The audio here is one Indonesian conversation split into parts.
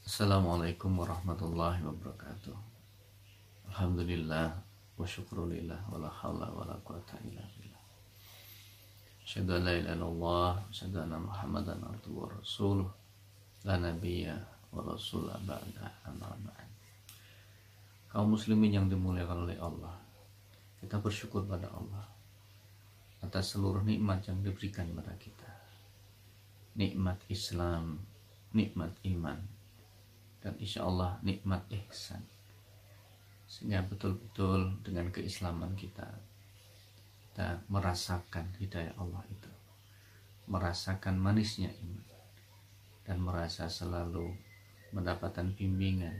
Assalamualaikum warahmatullahi wabarakatuh. Alhamdulillah wa syukrulillah wa la hawla wa la quwata illa billah. Asyhadu an la ilaha illallah asyhadu anna Muhammadan abduhu rasuluh. La nabiyya wa rasul ba'da amma Kaum muslimin yang dimuliakan oleh Allah kita bersyukur pada Allah. Atas seluruh nikmat yang diberikan kepada kita Nikmat Islam Nikmat iman dan insya Allah nikmat ihsan sehingga betul-betul dengan keislaman kita kita merasakan hidayah Allah itu merasakan manisnya iman dan merasa selalu mendapatkan bimbingan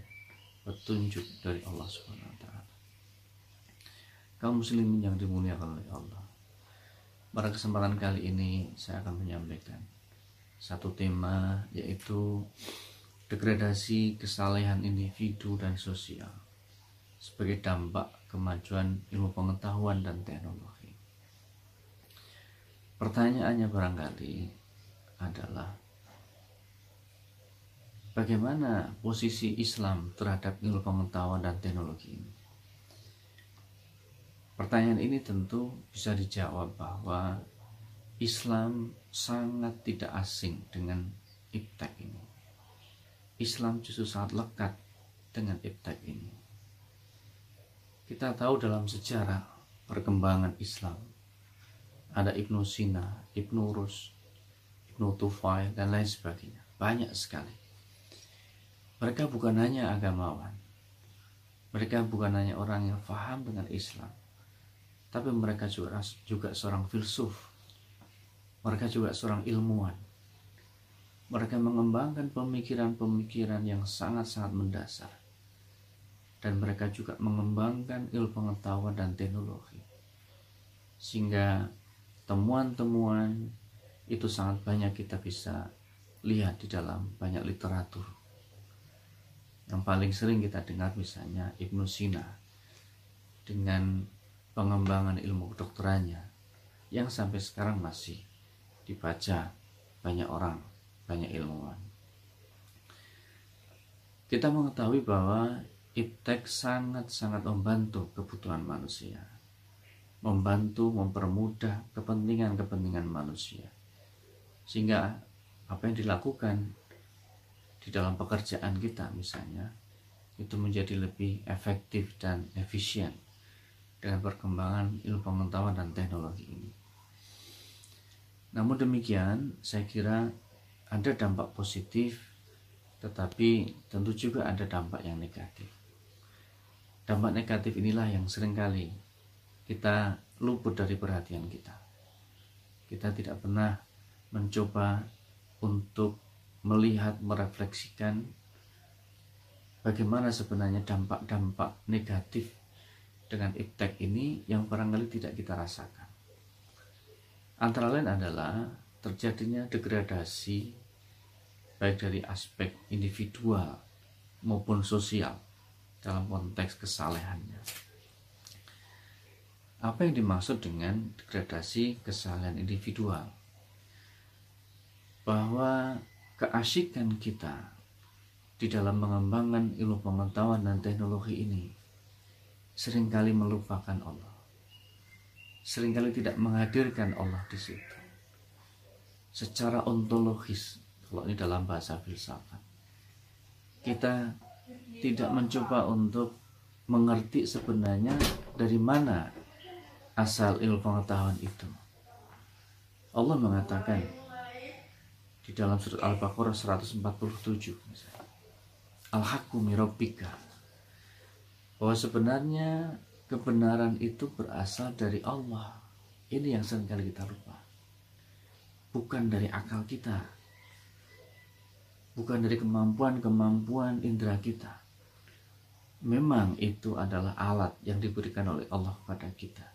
petunjuk dari Allah Subhanahu wa taala. Kaum muslimin yang dimuliakan oleh. Pada kesempatan kali ini saya akan menyampaikan satu tema yaitu degradasi kesalehan individu dan sosial sebagai dampak kemajuan ilmu pengetahuan dan teknologi. Pertanyaannya barangkali adalah bagaimana posisi Islam terhadap ilmu pengetahuan dan teknologi ini? Pertanyaan ini tentu bisa dijawab bahwa Islam sangat tidak asing dengan iptek ini Islam justru sangat lekat dengan iptek ini. Kita tahu dalam sejarah perkembangan Islam ada Ibnu Sina, Ibnu Rus, Ibnu Tufail dan lain sebagainya. Banyak sekali. Mereka bukan hanya agamawan. Mereka bukan hanya orang yang faham dengan Islam. Tapi mereka juga, juga seorang filsuf. Mereka juga seorang ilmuwan mereka mengembangkan pemikiran-pemikiran yang sangat-sangat mendasar. Dan mereka juga mengembangkan ilmu pengetahuan dan teknologi. Sehingga temuan-temuan itu sangat banyak kita bisa lihat di dalam banyak literatur. Yang paling sering kita dengar misalnya Ibnu Sina dengan pengembangan ilmu kedokterannya yang sampai sekarang masih dibaca banyak orang banyak ilmuwan. Kita mengetahui bahwa iptek sangat-sangat membantu kebutuhan manusia. Membantu mempermudah kepentingan-kepentingan manusia. Sehingga apa yang dilakukan di dalam pekerjaan kita misalnya itu menjadi lebih efektif dan efisien dengan perkembangan ilmu pengetahuan dan teknologi ini. Namun demikian, saya kira ada dampak positif tetapi tentu juga ada dampak yang negatif dampak negatif inilah yang sering kali kita luput dari perhatian kita kita tidak pernah mencoba untuk melihat merefleksikan bagaimana sebenarnya dampak-dampak negatif dengan iptek ini yang barangkali tidak kita rasakan antara lain adalah terjadinya degradasi baik dari aspek individual maupun sosial dalam konteks kesalehannya. Apa yang dimaksud dengan degradasi kesalehan individual? Bahwa keasikan kita di dalam mengembangkan ilmu pengetahuan dan teknologi ini sering kali melupakan Allah. Seringkali tidak menghadirkan Allah di situ. Secara ontologis kalau ini dalam bahasa filsafat kita tidak mencoba untuk mengerti sebenarnya dari mana asal ilmu pengetahuan itu Allah mengatakan di dalam surat Al-Baqarah 147 Al-Haqqu mirabbika bahwa sebenarnya kebenaran itu berasal dari Allah ini yang sering kali kita lupa bukan dari akal kita bukan dari kemampuan-kemampuan indera kita. Memang itu adalah alat yang diberikan oleh Allah kepada kita.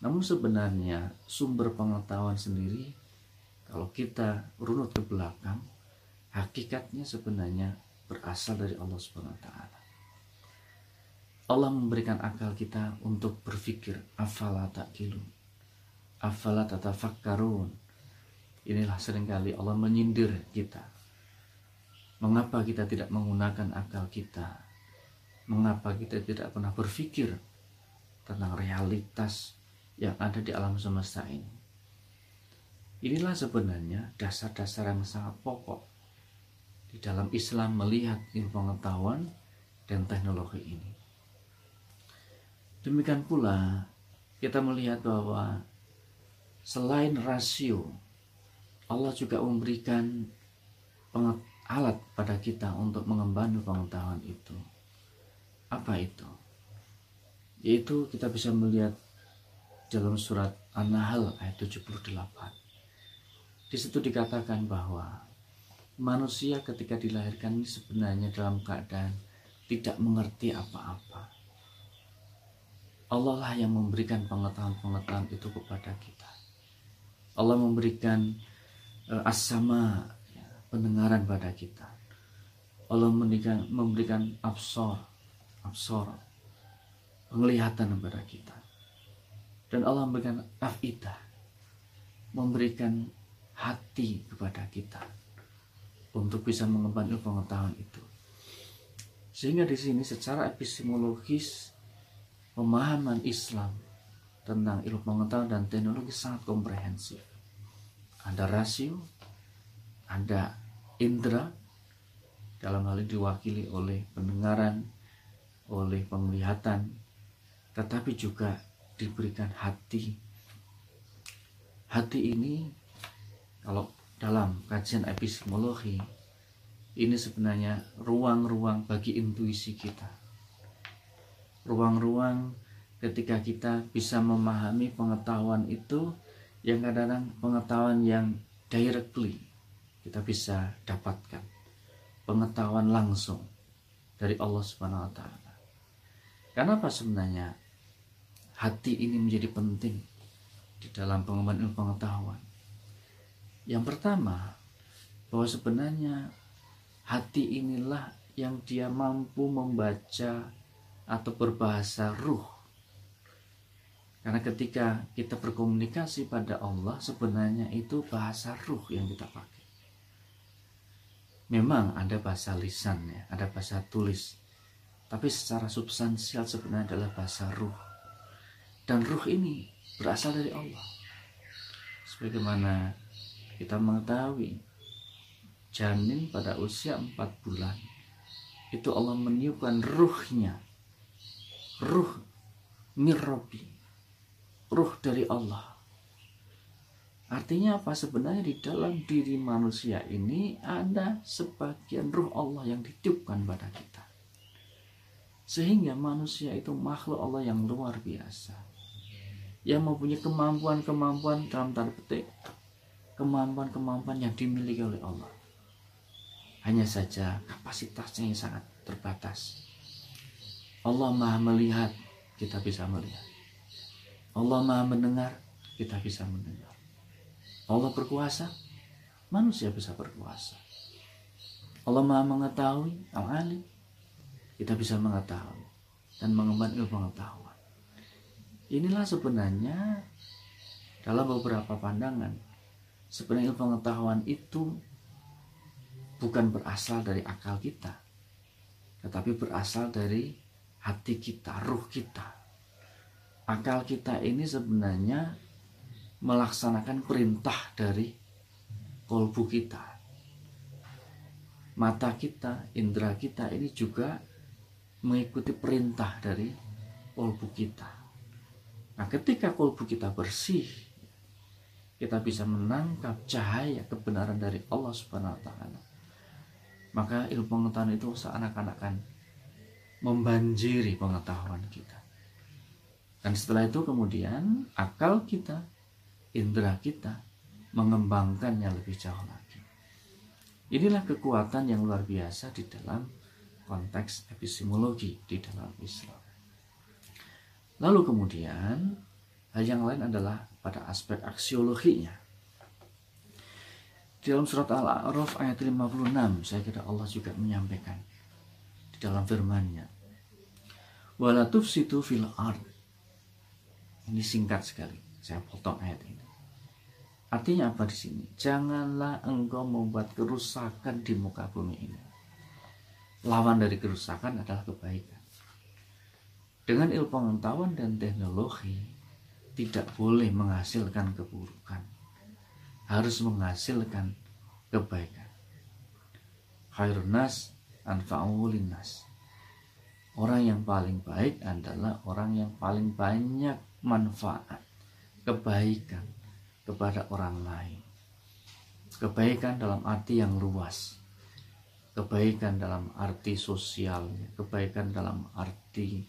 Namun sebenarnya sumber pengetahuan sendiri kalau kita runut ke belakang, hakikatnya sebenarnya berasal dari Allah Subhanahu wa taala. Allah memberikan akal kita untuk berpikir afala ta'qilun afala tatafakkarun Inilah sering kali Allah menyindir kita. Mengapa kita tidak menggunakan akal kita? Mengapa kita tidak pernah berpikir tentang realitas yang ada di alam semesta ini? Inilah sebenarnya dasar-dasar yang sangat pokok di dalam Islam melihat ilmu pengetahuan dan teknologi ini. Demikian pula kita melihat bahwa selain rasio Allah juga memberikan alat pada kita untuk mengemban pengetahuan itu. Apa itu? Yaitu kita bisa melihat dalam surat An-Nahl ayat 78 di situ dikatakan bahwa manusia ketika dilahirkan ini sebenarnya dalam keadaan tidak mengerti apa-apa. Allah lah yang memberikan pengetahuan-pengetahuan itu kepada kita. Allah memberikan uh, asama ya, pendengaran pada kita. Allah memberikan memberikan absor, absor penglihatan kepada kita. Dan Allah memberikan afidah, memberikan hati kepada kita untuk bisa mengemban ilmu pengetahuan itu. Sehingga di sini secara epistemologis pemahaman Islam tentang ilmu pengetahuan dan teknologi sangat komprehensif. Ada rasio, ada indera, dalam hal ini diwakili oleh pendengaran, oleh penglihatan, tetapi juga diberikan hati. Hati ini kalau dalam kajian epistemologi ini sebenarnya ruang-ruang bagi intuisi kita ruang-ruang ketika kita bisa memahami pengetahuan itu yang kadang-kadang pengetahuan yang directly kita bisa dapatkan pengetahuan langsung dari Allah Subhanahu wa taala. Kenapa sebenarnya hati ini menjadi penting di dalam pengembangan ilmu pengetahuan? Yang pertama, bahwa sebenarnya hati inilah yang dia mampu membaca atau berbahasa ruh. Karena ketika kita berkomunikasi pada Allah, sebenarnya itu bahasa ruh yang kita pakai. Memang ada bahasa lisannya, ada bahasa tulis. Tapi secara substansial sebenarnya adalah bahasa ruh. Dan ruh ini berasal dari Allah. Sebagaimana kita mengetahui janin pada usia 4 bulan itu Allah meniupkan ruhnya ruh mirrobi ruh dari Allah. Artinya apa? Sebenarnya di dalam diri manusia ini ada sebagian ruh Allah yang ditiupkan pada kita. Sehingga manusia itu makhluk Allah yang luar biasa. Yang mempunyai kemampuan-kemampuan dalam tanda petik kemampuan-kemampuan yang dimiliki oleh Allah. Hanya saja kapasitasnya yang sangat terbatas. Allah maha melihat, kita bisa melihat. Allah maha mendengar, kita bisa mendengar. Allah berkuasa, manusia bisa berkuasa. Allah maha mengetahui, al-alim, kita bisa mengetahui dan mengemban ilmu pengetahuan. Inilah sebenarnya dalam beberapa pandangan sebenarnya pengetahuan itu bukan berasal dari akal kita tetapi berasal dari hati kita, ruh kita. Akal kita ini sebenarnya melaksanakan perintah dari kolbu kita. Mata kita, indera kita ini juga mengikuti perintah dari kolbu kita. Nah, ketika kolbu kita bersih, kita bisa menangkap cahaya kebenaran dari Allah Subhanahu wa taala. Maka ilmu pengetahuan itu seakan-akan membanjiri pengetahuan kita. Dan setelah itu kemudian akal kita, indera kita mengembangkannya lebih jauh lagi. Inilah kekuatan yang luar biasa di dalam konteks epistemologi di dalam Islam. Lalu kemudian hal yang lain adalah pada aspek aksiologinya. Di dalam surat Al-A'raf ayat 56, saya kira Allah juga menyampaikan dalam firman-Nya. Wala tufsitu fil ard. Ini singkat sekali. Saya potong ayat ini. Artinya apa di sini? Janganlah engkau membuat kerusakan di muka bumi ini. Lawan dari kerusakan adalah kebaikan. Dengan ilmu pengetahuan dan teknologi tidak boleh menghasilkan keburukan. Harus menghasilkan kebaikan. Khairun nas anfa'ulinas. Orang yang paling baik adalah orang yang paling banyak manfaat, kebaikan kepada orang lain. Kebaikan dalam arti yang luas. Kebaikan dalam arti sosial, kebaikan dalam arti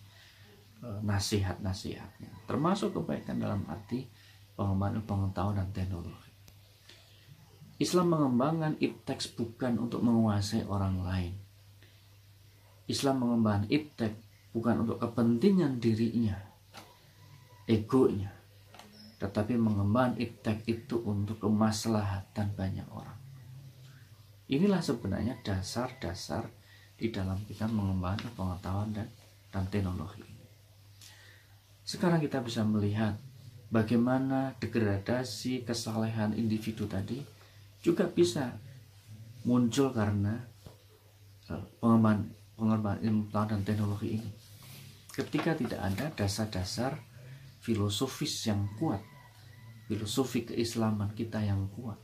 e, nasihat-nasihatnya. Termasuk kebaikan dalam arti pengembangan pengetahuan dan teknologi. Islam mengembangkan iptek bukan untuk menguasai orang lain. Islam mengembangkan iptek bukan untuk kepentingan dirinya, egonya, tetapi mengemban iptek itu untuk kemaslahatan banyak orang. Inilah sebenarnya dasar-dasar di dalam kita mengembangkan pengetahuan dan, dan teknologi. Sekarang kita bisa melihat bagaimana degradasi kesalehan individu tadi juga bisa muncul karena eh, pengembangan pengembangan ilmu dan teknologi ini. Ketika tidak ada dasar-dasar filosofis yang kuat filosofi keislaman kita yang kuat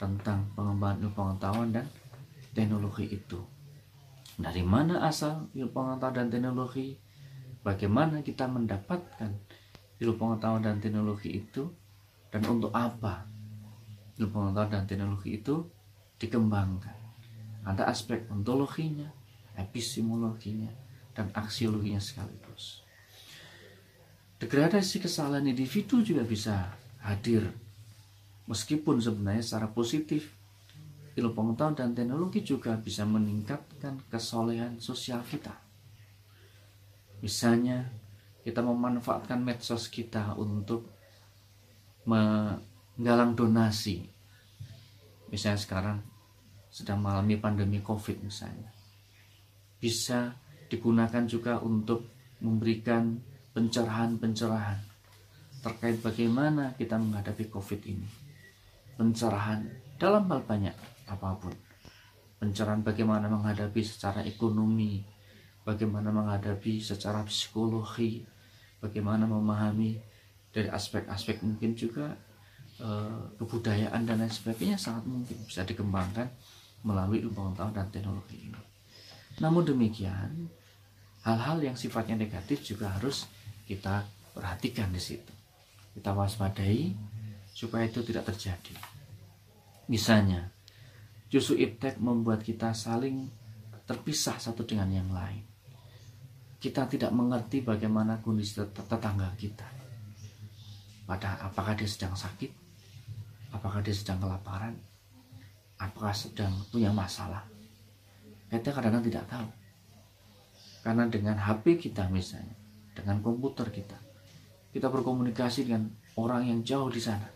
tentang pengembangan ilmu pengetahuan dan teknologi itu. Dari mana asal ilmu pengetahuan dan teknologi? Bagaimana kita mendapatkan ilmu pengetahuan dan teknologi itu? Dan untuk apa ilmu pengetahuan dan teknologi itu dikembangkan? Ada aspek ontologinya, epistemologinya, dan aksiologinya sekaligus. Degradasi kesalahan individu juga bisa hadir meskipun sebenarnya secara positif ilmu pengetahuan dan teknologi juga bisa meningkatkan kesolehan sosial kita. Misalnya kita memanfaatkan medsos kita untuk menggalang donasi. Misalnya sekarang sedang mengalami pandemi covid misalnya bisa digunakan juga untuk memberikan pencerahan-pencerahan terkait bagaimana kita menghadapi COVID ini. Pencerahan dalam hal banyak apa pun. Pencerahan bagaimana menghadapi secara ekonomi, bagaimana menghadapi secara psikologi, bagaimana memahami dari aspek-aspek mungkin juga eh, kebudayaan dan lain sebagainya sangat mungkin bisa dikembangkan melalui ilmu pengetahuan dan teknologi. Namun demikian, hal-hal yang sifatnya negatif juga harus kita perhatikan di situ kita waspadai supaya itu tidak terjadi. Misalnya, justru iptek membuat kita saling terpisah satu dengan yang lain. Kita tidak mengerti bagaimana kondisi tetangga kita. Pada apakah dia sedang sakit? Apakah dia sedang kelaparan? Apakah sedang punya masalah? Kita kadang-kadang tidak tahu. Karena dengan HP kita misalnya, dengan komputer kita, kita berkomunikasi dengan orang yang jauh di sana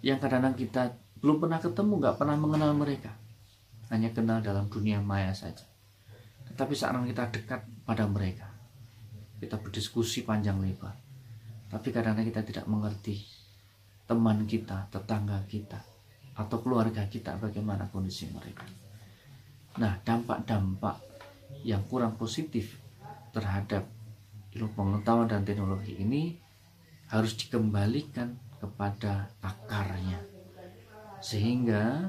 yang kadang-kadang kita belum pernah ketemu nggak pernah mengenal mereka hanya kenal dalam dunia maya saja tetapi saat kita dekat pada mereka kita berdiskusi panjang lebar tapi kadang-kadang kita tidak mengerti teman kita, tetangga kita atau keluarga kita bagaimana kondisi mereka nah dampak-dampak yang kurang positif terhadap ilmu pengetahuan dan teknologi ini harus dikembalikan kepada akarnya. Sehingga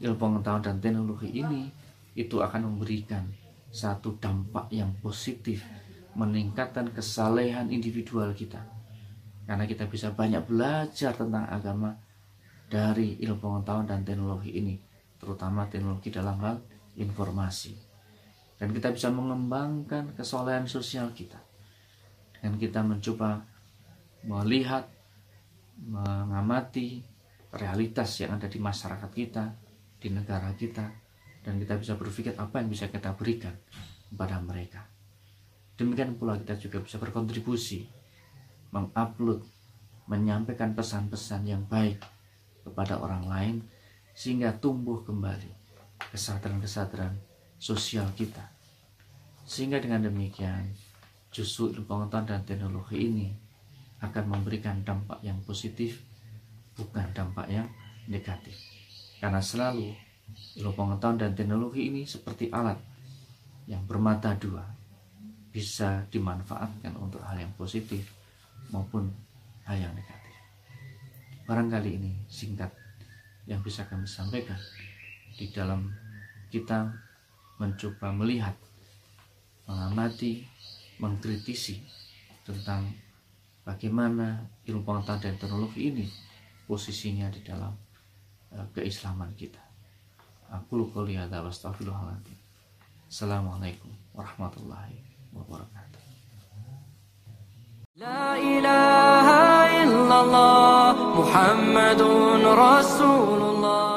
ilmu pengetahuan dan teknologi ini itu akan memberikan satu dampak yang positif meningkatkan kesalehan individual kita. Karena kita bisa banyak belajar tentang agama dari ilmu pengetahuan dan teknologi ini terutama teknologi dalam hal informasi. Dan kita bisa mengembangkan kesolehan sosial kita. Dan kita mencoba melihat mengamati realitas yang ada di masyarakat kita di negara kita dan kita bisa berpikir apa yang bisa kita berikan kepada mereka. Demikian pula kita juga bisa berkontribusi mengupload menyampaikan pesan-pesan yang baik kepada orang lain sehingga tumbuh kembali kesadaran-kesadaran sosial kita sehingga dengan demikian justru ilmu pengetahuan dan teknologi ini akan memberikan dampak yang positif bukan dampak yang negatif. Karena selalu ilmu pengetahuan dan teknologi ini seperti alat yang bermata dua, bisa dimanfaatkan untuk hal yang positif maupun hal yang negatif. Barangkali ini singkat yang bisa kami sampaikan di dalam kita mencoba melihat, mengamati, mengkritisi tentang bagaimana ilmu pengetahuan dan teknologi ini posisinya di dalam eh, keislaman kita. Aku lupa lihat astagfirullahaladzim. Assalamualaikum warahmatullahi wabarakatuh. La ilaha illallah Muhammadun Rasulullah